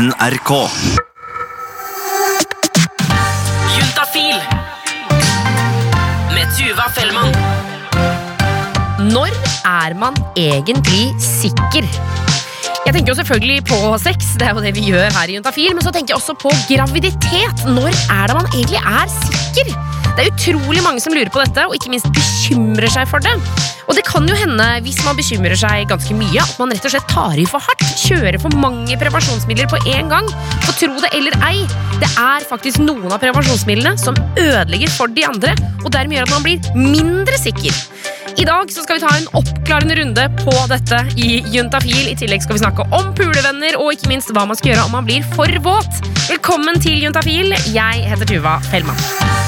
NRK. Juntafil med Tuva Fellmann. Når er man egentlig sikker? Jeg tenker jo selvfølgelig på sex, det er jo det vi gjør her i Juntafil, men så tenker jeg også på graviditet. Når er det man egentlig er sikker? Det er utrolig mange som lurer på dette, og ikke minst bekymrer seg for det. Og det kan jo hende, hvis man bekymrer seg ganske mye, at man rett og slett tar i for hardt. Kjører for mange prevensjonsmidler på én gang. For tro det eller ei, det er faktisk noen av prevensjonsmidlene som ødelegger for de andre, og dermed gjør at man blir mindre sikker. I dag skal vi ta en oppklarende runde på dette i Juntafil. I tillegg skal vi snakke om pulevenner og ikke minst hva man skal gjøre om man blir for våt. Velkommen til Juntafil. Jeg heter Tuva Fellmann.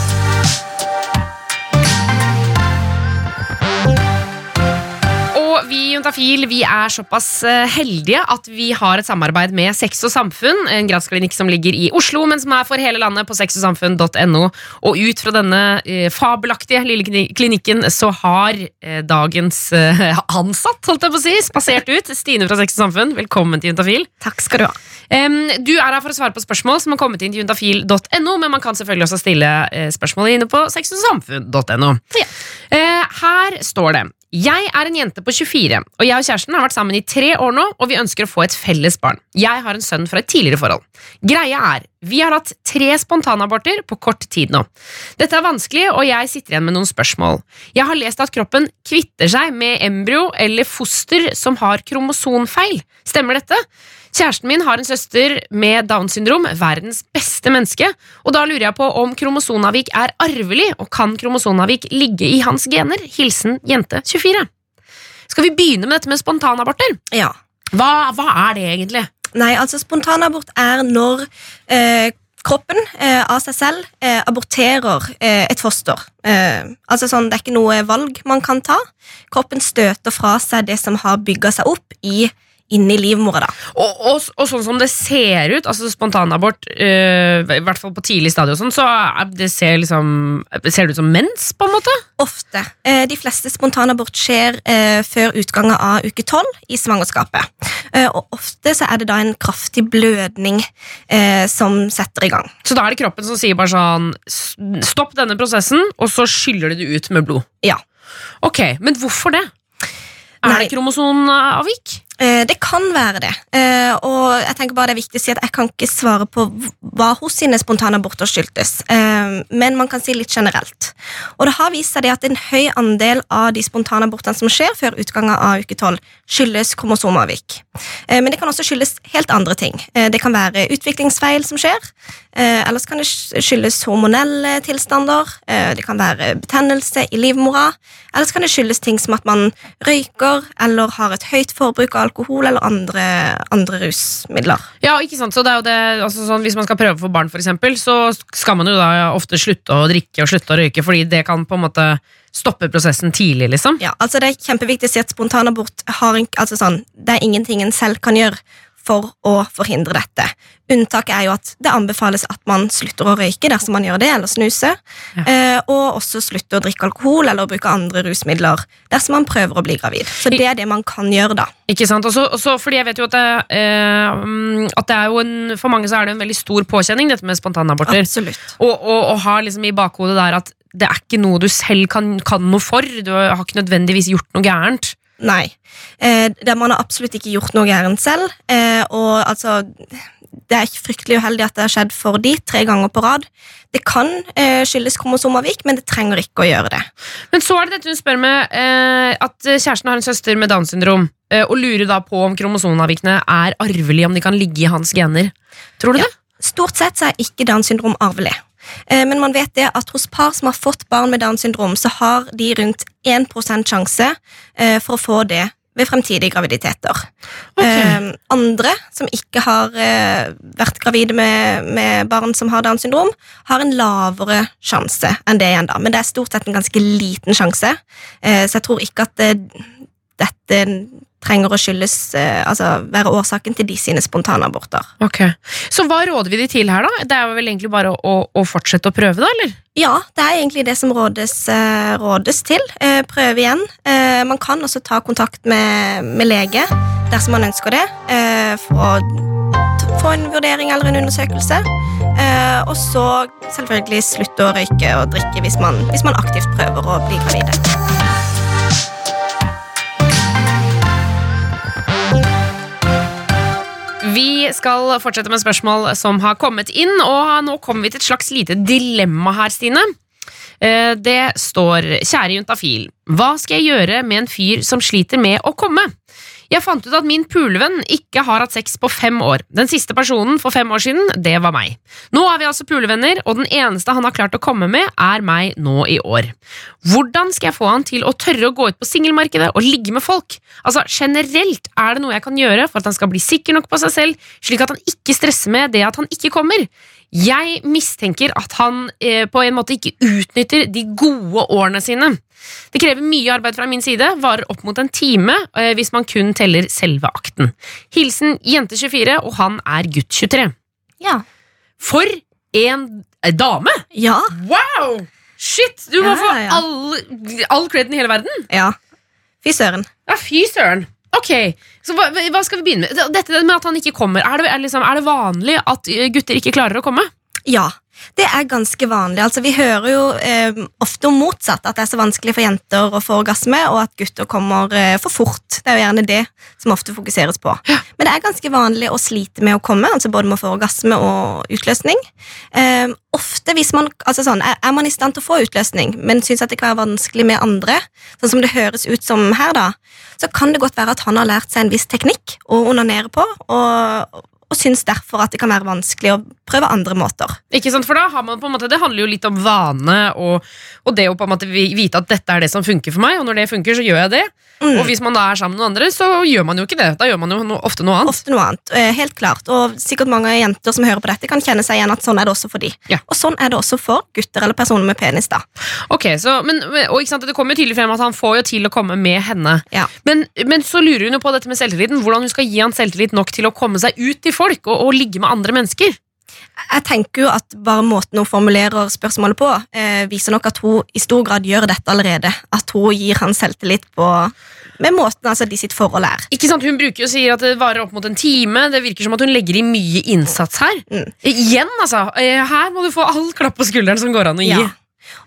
Juntafil vi er såpass eh, heldige at vi har et samarbeid med Sex og Samfunn, en gradsklinikk som ligger i Oslo, men som er for hele landet på sexogsamfunn.no. Og ut fra denne eh, fabelaktige lille klinikken så har eh, dagens ansatt, holdt jeg på å si, spasert ut. Stine fra Sex og Samfunn, velkommen til Juntafil. Takk skal du ha. Du er her for å svare på spørsmål som har kommet inn til juntafil.no, men man kan selvfølgelig også stille spørsmål inne på sexogsamfunn.no. Ja. Her står det Jeg er en jente på 24, og jeg og kjæresten har vært sammen i tre år nå, og vi ønsker å få et felles barn. Jeg har en sønn fra et tidligere forhold. Greia er, vi har hatt tre spontanaborter på kort tid nå. Dette er vanskelig, og jeg sitter igjen med noen spørsmål. Jeg har lest at kroppen kvitter seg med embryo eller foster som har kromosonfeil. Stemmer dette? Kjæresten min har en søster med Downs syndrom, verdens beste menneske, og da lurer jeg på om kromosonavik er arvelig, og kan kromosonavik ligge i hans gener? Hilsen jente 24. Skal vi begynne med dette med spontanaborter? Ja. Hva, hva er det egentlig? Nei, altså spontanabort er når eh, kroppen eh, av seg selv eh, aborterer eh, et foster. Eh, altså sånn, Det er ikke noe valg man kan ta. Kroppen støter fra seg det som har bygga seg opp i, inni livmora. da. Og, og, og sånn som det ser ut, altså spontanabort, øh, i hvert fall på tidlig stadie, sånn, så det ser, liksom, ser det ut som mens, på en måte? Ofte. Eh, de fleste spontanabort skjer eh, før utgangen av uke tolv i svangerskapet. Eh, og ofte så er det da en kraftig blødning eh, som setter i gang. Så da er det kroppen som sier bare sånn Stopp denne prosessen, og så skyller de det ut med blod. Ja. Ok, Men hvorfor det? Er Nei. det kromosonavvik? Eh, Det kan være det. Eh, Og jeg tenker bare det er viktig å si at jeg kan ikke svare på hva hos sine spontane aborter skyldtes, Eh, men man kan si litt generelt. Og det har vist seg det at en høy andel av de spontane abortene som skjer før utgangen av uke 12, skyldes kromosomavvik. Men det kan også skyldes helt andre ting. Det kan være utviklingsfeil som skjer, ellers kan det skyldes hormonelle tilstander, eh, det kan være betennelse i livmora, ellers kan det skyldes ting som at man røyker eller har et høyt forbruk av alkohol eller andre, andre rusmidler. Ja, ikke sant? Så det er jo det, altså sånn, Hvis man skal prøve for barn, for eksempel, så skal man jo da ofte slutte å drikke og slutte å røyke, fordi det kan på en måte stoppe prosessen tidlig. liksom. Ja, altså Det er kjempeviktig å si at spontanabort har en, altså sånn, det er ingenting en selv kan gjøre for å forhindre dette. Unntaket er jo at det anbefales at man slutter å røyke dersom man gjør det, eller snuse, Ja. eh, og også slutter å drikke alkohol eller bruke andre rusmidler dersom man prøver å bli gravid. Så det er det man kan gjøre da. Ikke sant? Også, også fordi jeg vet jo at det, eh, at det er jo en, For mange så er det en veldig stor påkjenning, dette med spontanaborter. Absolutt. Og, og, og har liksom i bakhodet der at det er ikke noe du selv kan, kan noe for. Du har ikke nødvendigvis gjort noe gærent. Nei. Eh, man har absolutt ikke gjort noe gærent selv. Eh, og altså Det er fryktelig uheldig at det har skjedd for de tre ganger på rad. Det kan eh, skyldes kromosomavvik, men det trenger ikke å gjøre det. Men så er det dette hun spør med eh, at kjæresten har en søster med Downs syndrom, eh, og lurer da på om kromosomavvikene er arvelige, om de kan ligge i hans gener. Tror du Ja. det? Stort sett så er ikke Downs syndrom arvelig. Eh, Men man vet det at hos par som har fått barn med Downs syndrom, så har de rundt 1 sjanse eh, for å få det ved fremtidige graviditeter. Ok. Eh, andre som ikke har vært gravide med, med barn som har Downs syndrom, har en lavere sjanse enn det igjen, da. Men det er stort sett en ganske liten sjanse, så jeg tror ikke at det, dette trenger å skyldes eh, Altså være årsaken til de sine spontanaborter. Ok. Så hva råder vi de til her, da? Det er vel egentlig bare å, å fortsette å prøve, da? eller? Ja, det er egentlig det som rådes, eh, rådes til. Eh, prøve igjen. Man kan også ta kontakt med, med lege dersom man ønsker det, for å få en vurdering eller en undersøkelse. Og så selvfølgelig slutte å røyke og drikke hvis man, hvis man aktivt prøver å bli gravide. Vi skal fortsette med spørsmål som har kommet inn, og nå kommer vi til et slags lite dilemma her, Stine. Eh, Det står Kjære juntafil, hva skal jeg gjøre med en fyr som sliter med å komme? Jeg fant ut at min pulevenn ikke har hatt sex på fem år. Den siste personen for fem år siden, det var meg. Nå er vi altså pulevenner, og den eneste han har klart å komme med, er meg nå i år. Hvordan skal jeg få han til å tørre å gå ut på singelmarkedet og ligge med folk? Altså, Generelt er det noe jeg kan gjøre for at han skal bli sikker nok på seg selv, slik at han ikke stresser med det at han ikke kommer. Jeg mistenker at han eh, på en måte ikke utnytter de gode årene sine. Det krever mye arbeid fra min side, varer opp mot en time eh, hvis man kun teller selve akten. Hilsen jente24, og han er gutt 23. Ja. For en eh, dame! Ja. Wow! Shit, du må Ja, få all, all creden i hele verden. ja. Fy søren. Ja, fy søren. Ok, så hva, hva skal vi begynne med? Dette med at han ikke kommer, er det, er, liksom, er det vanlig at gutter ikke klarer å komme? Ja, det er ganske vanlig. Altså, vi hører jo eh, ofte om motsatt, at det er så vanskelig for jenter å få orgasme, og at gutter kommer eh, for fort. Det er jo gjerne det som ofte fokuseres på. Men det er ganske vanlig å slite med å komme, altså både med å få orgasme og utløsning. Eh, ofte hvis man, altså sånn, er, er man i stand til å få utløsning, men syns at det kan være vanskelig med andre, sånn som det høres ut som her, da, så kan det godt være at han har lært seg en viss teknikk å onanere på, og, og syns derfor at det kan være vanskelig å prøve andre måter. Ikke sant, for da har man på en måte, Det handler jo litt om vane og, og det å på en måte vite at dette er det som funker for meg, og når det funker, så gjør jeg det. Mm. Og hvis man da er sammen med noen andre, så gjør man jo ikke det. Da gjør man jo no, ofte noe annet. Ofte noe annet, eh, helt klart. Og sikkert mange jenter som hører på dette, kan kjenne seg igjen at sånn er det også for de. Ja. Og sånn er det også for gutter eller personer med penis. da. Ok, så, men, og ikke sant, Det kommer jo tydelig frem at han får jo til å komme med henne. Ja. Men, men så lurer hun jo på dette med selvtilliten. Hvordan hun skal gi han selvtillit nok til å komme seg ut til folk og, og ligge med andre mennesker. Jeg tenker jo at bare måten hun formulerer spørsmålet på, eh, viser nok at hun i stor grad gjør dette allerede. At hun gir han selvtillit på med måten altså de sitt forhold er. Ikke sant, Hun bruker jo sier at det varer opp mot en time. Det virker som at hun legger i mye innsats her. Mm. Igjen, altså. eh, Her må du få all klapp på skulderen som går an å gi. Ja.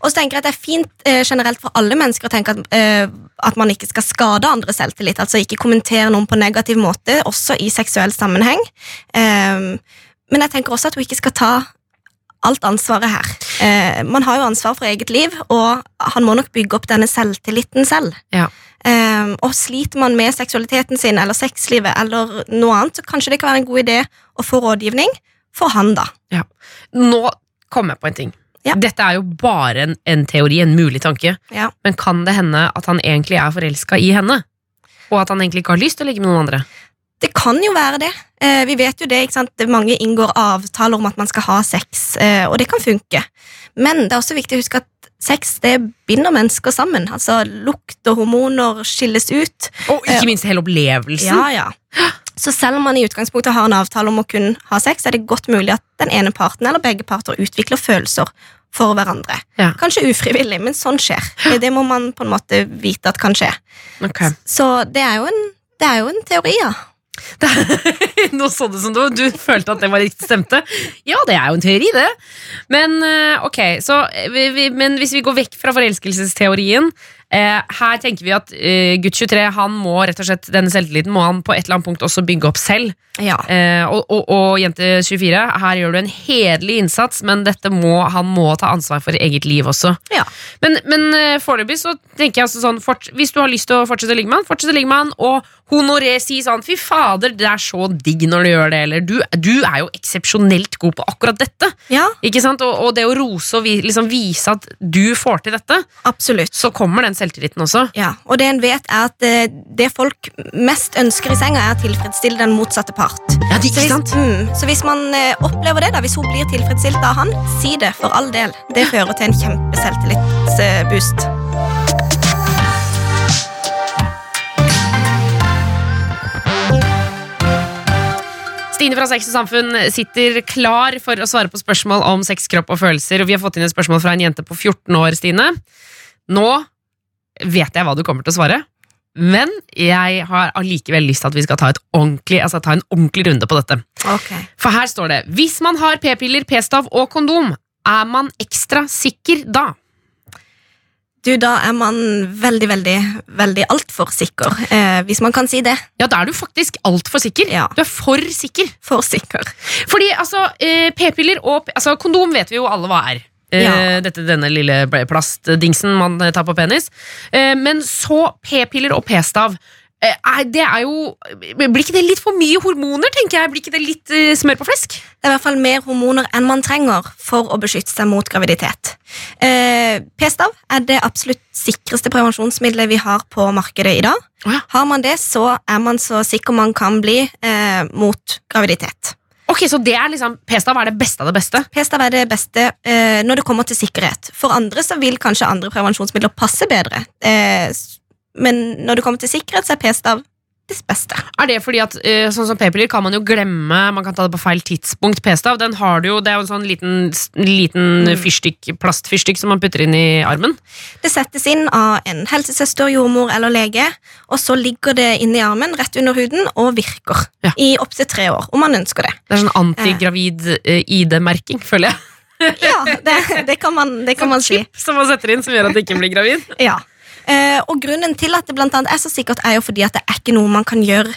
Og så tenker jeg at det er fint eh, generelt for alle mennesker å tenke at, eh, at man ikke skal skade andre selvtillit. Altså ikke kommentere noen på negativ måte, også i seksuell sammenheng. Eh, men jeg tenker også at hun ikke skal ta alt ansvaret her. Eh, man har jo ansvar for eget liv, og han må nok bygge opp denne selvtilliten selv. Ja. Eh, og sliter man med seksualiteten sin eller sexlivet eller noe annet, så kanskje det kan være en god idé å få rådgivning for han, da. Nå kom jeg på en ting. Ja. Dette er jo bare en, en teori, en mulig tanke. Ja. Men kan det hende at han egentlig er forelska i henne? Og at han egentlig ikke har lyst til å ligge med noen andre? Det kan jo være det. Eh, vi vet jo det, ikke sant? Mange inngår avtaler om at man skal ha sex, eh, og det kan funke. Men det er også viktig å huske at sex det binder mennesker sammen. Altså Lukt og hormoner skilles ut. Og ikke minst hele opplevelsen. Ja, ja. Så selv om man i utgangspunktet har en avtale om å kun ha sex, er det godt mulig at den ene parten eller begge parter utvikler følelser for hverandre. Ja. Kanskje ufrivillig, men sånn skjer. Det- Det må man på en måte vite at kan skje. Okay. Så det er jo en, det er jo en teori, ja. Nå så det som du, du følte at det var riktig stemte. Ja, det er jo en teori, det. Men eh, ok, så eh, vi, vi, Men hvis vi går vekk fra forelskelsesteorien eh, Her tenker vi at eh, gutt 23 han må rett og slett denne selvtilliten må han på et eller annet punkt også bygge opp selv. ja. Eh, og, og, og jente 24, her gjør du en hederlig innsats, men dette må, han må ta ansvar for eget liv også. Ja. Men, men eh, foreløpig så tenker jeg altså sånn fort, Hvis du har lyst til å fortsette å ligge med han, fortsett å ligge med han, og honoré si sånn Fy fader, det er så digg når du gjør det, eller du, du er jo eksepsjonelt god på akkurat dette. ja, Ikke sant? Og, og det å rose og vi, liksom vise at du får til dette, absolutt. så kommer den selvtilliten også. Ja, og det en vet er at eh, det folk mest ønsker i senga, er å tilfredsstille den motsatte part. Ja, det, Så ikke hvis, sant? mm, så hvis man eh, opplever det, da, hvis hun blir tilfredsstilt av han, si det for all del. Det fører til en kjempeselvtillitsboost. Stine fra Sex og Samfunn sitter klar for å svare på spørsmål om sex, kropp og følelser. Og vi har fått inn et spørsmål fra en jente på 14 år, Stine. Nå vet jeg hva du kommer til å svare. Men jeg har allikevel lyst til at vi skal ta, altså ta en ordentlig runde på dette. Okay. For her står det Hvis man har p-piller, p-stav og kondom, er man ekstra sikker da? Du, da er man veldig, veldig, veldig altfor sikker, eh, hvis man kan si det. Ja, da er du faktisk altfor sikker. Ja. Du er for sikker. For sikker. Fordi altså, eh, p-piller og altså, kondom vet vi jo alle hva er. Eh, Ja. Dette, denne lille plastdingsen man eh, tar på penis. Eh, men så p-piller og p-stav. Det er jo Blir ikke det litt for mye hormoner, tenker jeg? Blir ikke det litt smør på flesk? Det er i hvert fall mer hormoner enn man trenger for å beskytte seg mot graviditet. P-stav er det absolutt sikreste prevensjonsmiddelet vi har på markedet i dag. Har man det, så er man så sikker man kan bli mot graviditet. Ok, Så det er liksom p-stav er det beste av det beste? P-stav er det beste eh, når det kommer til sikkerhet. For andre så vil kanskje andre prevensjonsmidler passe bedre. Eh, men når det kommer til sikkerhet, så er p-stav det beste. Er det fordi at eh, sånn som p-piller kan man jo glemme, man kan ta det på feil tidspunkt. P-stav, den har du jo, det er jo en sånn liten, liten fyrstikk, plastfyrstikk som man putter inn i armen. Det settes inn av en helsesøster, jordmor eller lege, og så ligger det inni armen rett under huden og virker Ja. i opptil tre år, om man ønsker det. Det er sånn antigravid eh, ID-merking, føler jeg. Ja, det, det, kan, man, det kan man si. Som man setter inn som gjør at det ikke blir gravid. Ja. Eh, og grunnen til at det blant annet er så sikkert, er jo fordi at det er ikke noe man kan gjøre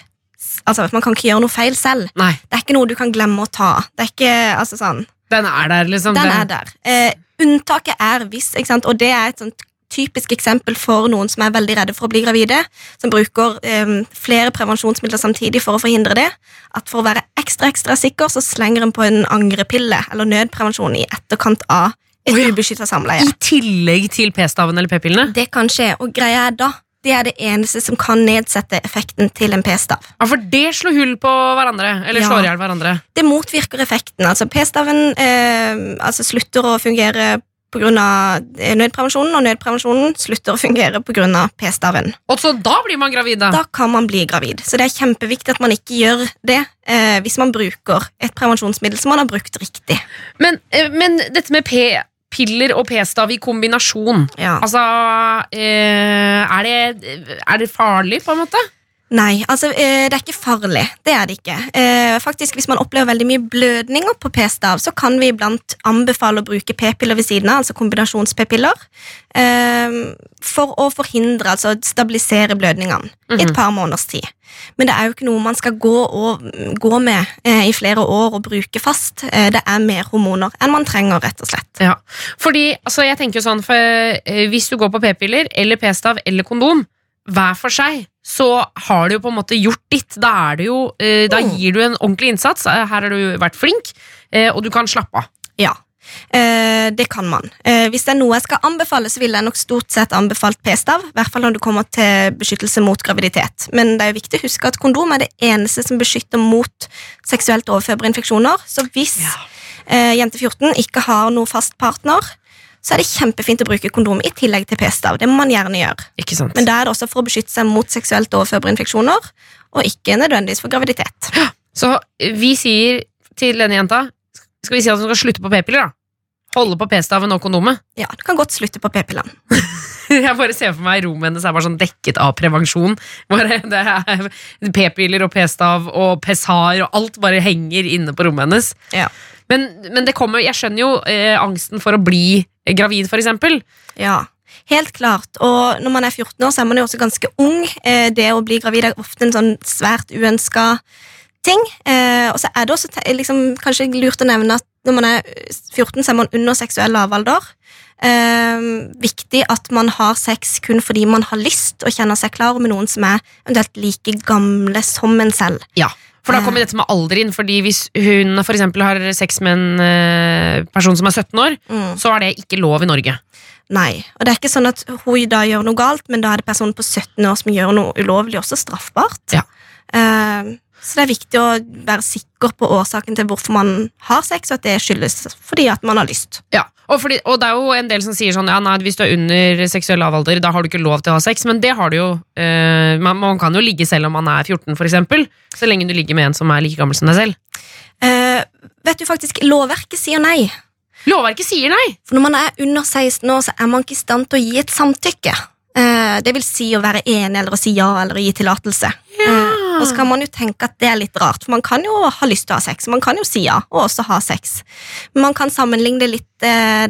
Altså, Man kan ikke gjøre noe feil selv. Nei, Det er ikke noe du kan glemme å ta. Det er ikke, altså sånn den er der, liksom. Den Den- er der. Eh, unntaket er hvis, ikke sant? og det er et sånt typisk eksempel for noen som er veldig redde for å bli gravide, som bruker eh, flere prevensjonsmidler samtidig for å forhindre det. At for å være ekstra ekstra sikker, så slenger en på en angrepille eller nødprevensjon i etterkant av et ubeskytta samleie. I tillegg til p-staven eller p-pillene. Det kan skje, og greia er da det er det eneste som kan nedsette effekten til en p-stav. Ja, for det slår hull på hverandre. Eller Ja. slår i hjel hverandre. Det motvirker effekten. Altså P-staven eh, altså slutter å fungere pga. nødprevensjonen, og nødprevensjonen slutter å fungere pga. P-staven. Og så da blir man gravid, da. Da kan man bli gravid. Så det er kjempeviktig at man ikke gjør det eh, hvis man bruker et prevensjonsmiddel som man har brukt riktig. Men, eh, men dette med p-piller og p-stav i kombinasjon Ja. Altså, eh, er, det, er det farlig, på en måte? Nei, altså eh, det er ikke farlig. Det er det ikke. Eh, faktisk, Hvis man opplever veldig mye blødninger på p-stav, så kan vi iblant anbefale å bruke p-piller ved siden av, altså kombinasjons-p-piller, eh, for å forhindre, altså stabilisere blødningene i et par måneders tid. Men det er jo ikke noe man skal gå, og, gå med i flere år og bruke fast. Det er mer hormoner enn man trenger, rett og slett. Ja, fordi altså, jeg tenker jo sånn for, Hvis du går på p-piller eller p-stav eller kondom hver for seg, så har du jo på en måte gjort ditt. Da, er jo, eh, da Mm. gir du en ordentlig innsats. Eh, Her har du vært flink, eh, og du kan slappe av. Ja, det kan man. Hvis det er noe jeg skal anbefale, så ville jeg nok stort sett anbefalt p-stav. I hvert fall når det kommer til beskyttelse mot graviditet. Men det er jo viktig å huske at kondom er det eneste som beskytter mot seksuelt overførbare infeksjoner. Så hvis eh, jente 14 ikke har noe fast partner, så er det kjempefint å bruke kondom i tillegg til p-stav. Det må man gjerne gjøre. Ikke sant? Men da er det også for å beskytte seg mot seksuelt overførbare infeksjoner, og ikke nødvendigvis for graviditet. Så vi sier til denne jenta Skal vi si at hun skal slutte på p-piller, da? Holde på p-staven og kondomet? Ja, du kan godt slutte på p-pillene. Jeg bare ser for meg rommet hennes er bare sånn dekket av prevensjon. Bare det er P-piller og p-stav og pessar og alt bare henger inne på rommet hennes. Ja. Men, men det kommer, jeg skjønner jo eh, angsten for å bli gravid, eksempel. Ja, helt klart. Og når man er 14 år, så er man jo også ganske ung. Eh, Det å bli gravid er ofte en sånn svært uønska ting. Eh, Og så er det også liksom, kanskje lurt å nevne at når man er 14, så er man under seksuell lavalder. Eh, viktig at man har sex kun fordi man har lyst og kjenner seg klar med noen som er eventuelt like gamle som en selv. Ja, For da kommer dette med alder inn. Fordi Hvis hun for eksempel har sex med en eh, person som er 17 år, Mm. så er det ikke lov i Norge. Nei, og det er ikke sånn at hun da gjør noe galt, men da er det personen på 17 år som gjør noe ulovlig, også straffbart. Ja. Eh, så det er viktig å være sikker på årsaken til hvorfor man har sex, og at det skyldes fordi at man har lyst. Ja, og, fordi, og det er jo en del som sier sånn Ja, nei, hvis du er under seksuell lavalder, da har du ikke lov til å ha sex, men det har du jo. eh, man, man kan jo ligge selv om man er 14, for eksempel. Så lenge du ligger med en som er like gammel som deg selv. Eh, vet du faktisk, lovverket sier nei. Lovverket sier nei! For når man er under 16 år, så er man ikke i stand til å gi et samtykke. Eh, det vil si å være enig eller å si ja eller å gi tillatelse. Eh, og så kan man jo tenke at det er litt rart, for man kan jo ha lyst til å ha sex. Man kan jo si ja, og også ha sex. Men man kan sammenligne det litt eh,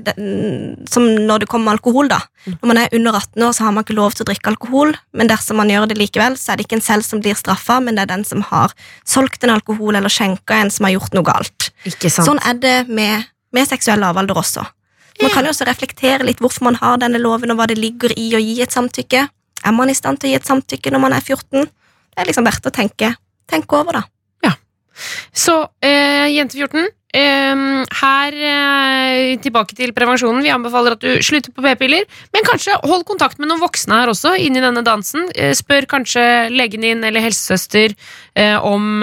som når det kommer med alkohol. da. Når man er under 18 år, så har man ikke lov til å drikke alkohol, men dersom man gjør det likevel, så er det ikke en selv som blir straffa, men det er den som har solgt en alkohol eller skjenka en som har gjort noe galt. Sånn er det med, med seksuell lavalder også. Man kan jo også reflektere litt hvorfor man har denne loven, og hva det ligger i å gi et samtykke. Er man i stand til å gi et samtykke når man er 14? Det er liksom verdt å tenke, tenke over, da. Ja. Så eh, jente 14, eh, her eh, tilbake til prevensjonen. Vi anbefaler at du slutter på p-piller, men kanskje hold kontakt med noen voksne her også, inn i denne dansen. Eh, spør kanskje legen din eller helsesøster eh, om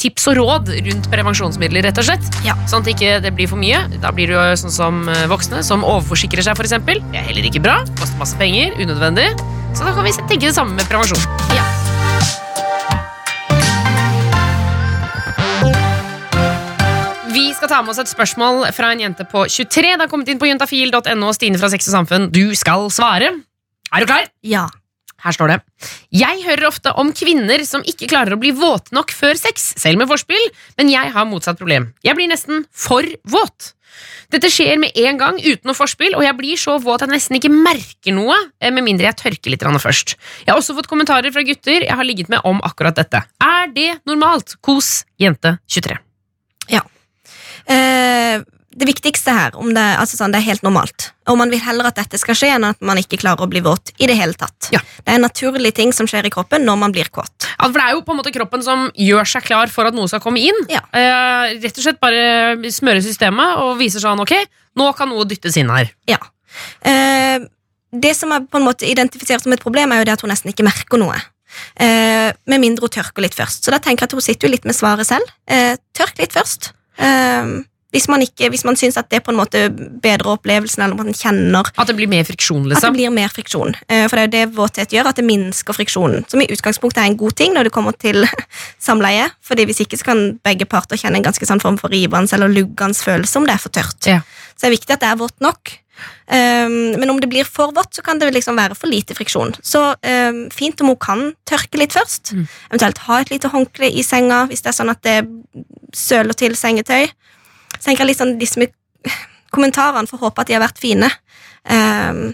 tips og råd rundt prevensjonsmidler, rett og slett. Ja. Sånn at ikke det blir for mye. Da blir det jo sånn som voksne som overforsikrer seg, eksempel. Det er heller ikke bra. Koster masse penger. Unødvendig. Så da kan vi tenke det samme med prevensjon. Ja. Vi skal ta med oss et spørsmål fra en jente på 23. Det har kommet inn på juntafil.no. Stine fra Sex og Samfunn, du skal svare. Er du klar? Ja. Her står det. Jeg hører ofte om kvinner som ikke klarer å bli våte nok før sex, selv med forspill, men jeg har motsatt problem. Jeg blir nesten for våt. Dette skjer med en gang uten noe forspill, og jeg blir så våt at jeg nesten ikke merker noe, eh, med mindre jeg tørker litt først. Jeg har også fått kommentarer fra gutter jeg har ligget med om akkurat dette. Er det normalt? Kos jente 23. Eh, det viktigste her, om det, altså sånn, det er helt normalt. Og man vil heller at dette skal skje, enn at man ikke klarer å bli våt i det hele tatt. Ja. Det er en naturlig ting som skjer i kroppen når man blir kåt. For Det er jo på en måte kroppen som gjør seg klar for at noe skal komme inn. Ja. Eh, rett og slett bare smøre systemet og viser sånn ok, nå kan noe dyttes inn her. Ja. Eh, det som er på en måte identifisert som et problem, er jo det at hun nesten ikke merker noe. Eh, med mindre hun tørker litt først. Så da tenker jeg at hun sitter jo litt med svaret selv. Eh, tørk litt først. Hvis man, ikke, hvis man syns at det på en måte bedrer opplevelsen, eller man kjenner At det blir mer friksjon, liksom? at det blir mer friksjon. Eh, For det er jo det våthet gjør, at det minsker friksjonen. Som i utgangspunktet er en god ting når det kommer til samleie. Fordi hvis ikke så kan begge parter kjenne en ganske sånn form for rivende eller luggende følelse om det er for tørt. Ja. Så det er viktig at det er vått nok. Um, men om det blir for vått, så kan det liksom være for lite friksjon. Så um, fint om hun kan tørke litt først. Mm. Eventuelt ha et lite håndkle i senga hvis det er sånn at det søler til sengetøy. Så tenker jeg litt sånn disse kommentarene får håpe at de har vært fine. Um,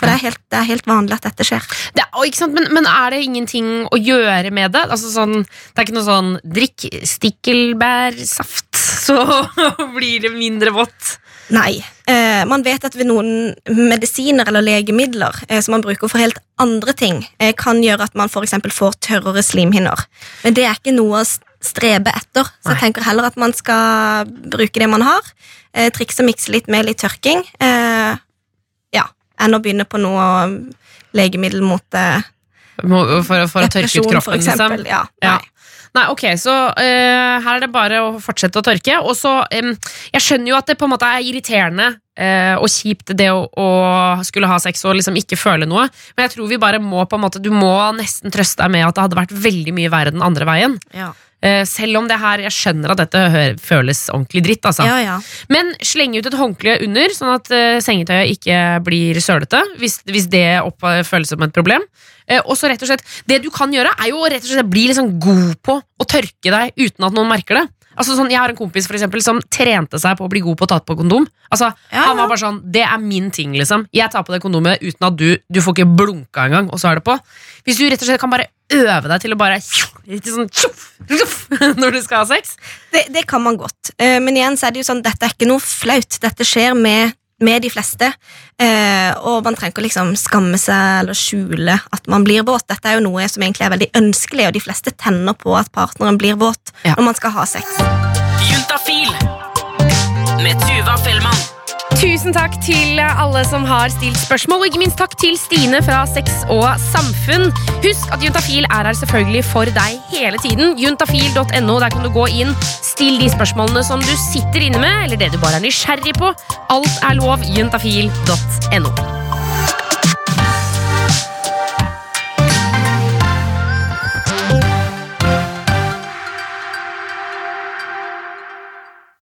for det er, helt, det er helt vanlig at dette skjer. Det, å, ikke sant? Men, men er det ingenting å gjøre med det? Altså sånn, det er ikke noe sånn drikk stikkelbærsaft, så blir det mindre vått. Nei. Eh, man vet at ved noen medisiner eller legemidler eh, som man bruker for helt andre ting, eh, kan gjøre at man for eksempel får tørrere slimhinner. Men det er ikke noe strebe etter, så jeg tenker heller at man skal bruke det man har. Eh, trikse og mikse litt med litt tørking. Eh, ja, enn å begynne på noe legemiddel mot eh, for, For, for å tørke ut kroppen, liksom. eksempel. Ja, Ja. nei. Nei, ok, så uh, her er det bare å fortsette å tørke. Og så, um, Jeg skjønner jo at det på en måte er irriterende uh, og kjipt det å, å skulle ha sex og liksom ikke føle noe, men jeg tror vi bare må på en måte Du må nesten trøste deg med at det hadde vært veldig mye verre den andre veien. Ja. Eh, selv om det her, jeg skjønner at dette føles ordentlig dritt. Altså. ja, ja. Men sleng ut et håndkle under, sånn at eh, sengetøyet ikke blir sølete. Hvis, hvis det opp, føles som et problem. Eh, og så rett og slett, Det du kan gjøre, er jo å rett og slett bli liksom god på å tørke deg uten at noen merker det. Altså sånn, Jeg har en kompis for eksempel, som trente seg på å bli god på å ta på kondom. Altså, Ja, Han var ja. bare sånn, Det er min ting. liksom Jeg tar på det kondomet uten at du Du får ikke blunka engang, og så er det på. Hvis du rett og slett kan bare øve deg til å bare litt sånn, Når du skal ha sex. Det, det kan man godt. Eh, men igjen så er det jo sånn, dette er ikke noe flaut. Dette skjer med, med de fleste. Eh, og man trenger ikke liksom skamme seg eller skjule at man blir våt. Dette er jo noe som egentlig er veldig ønskelig, og de fleste tenner på at partneren blir våt Ja. når man skal ha sex. Juntafil med Tuva Fellmann. Tusen takk til alle som har stilt spørsmål, og ikke minst takk til Stine fra Sex og Samfunn. Husk at Juntafil er her selvfølgelig for deg hele tiden. Juntafil.no, der kan du gå inn, still de spørsmålene som du sitter inne med, eller det du bare er nysgjerrig på. Alt er lov. Juntafil.no.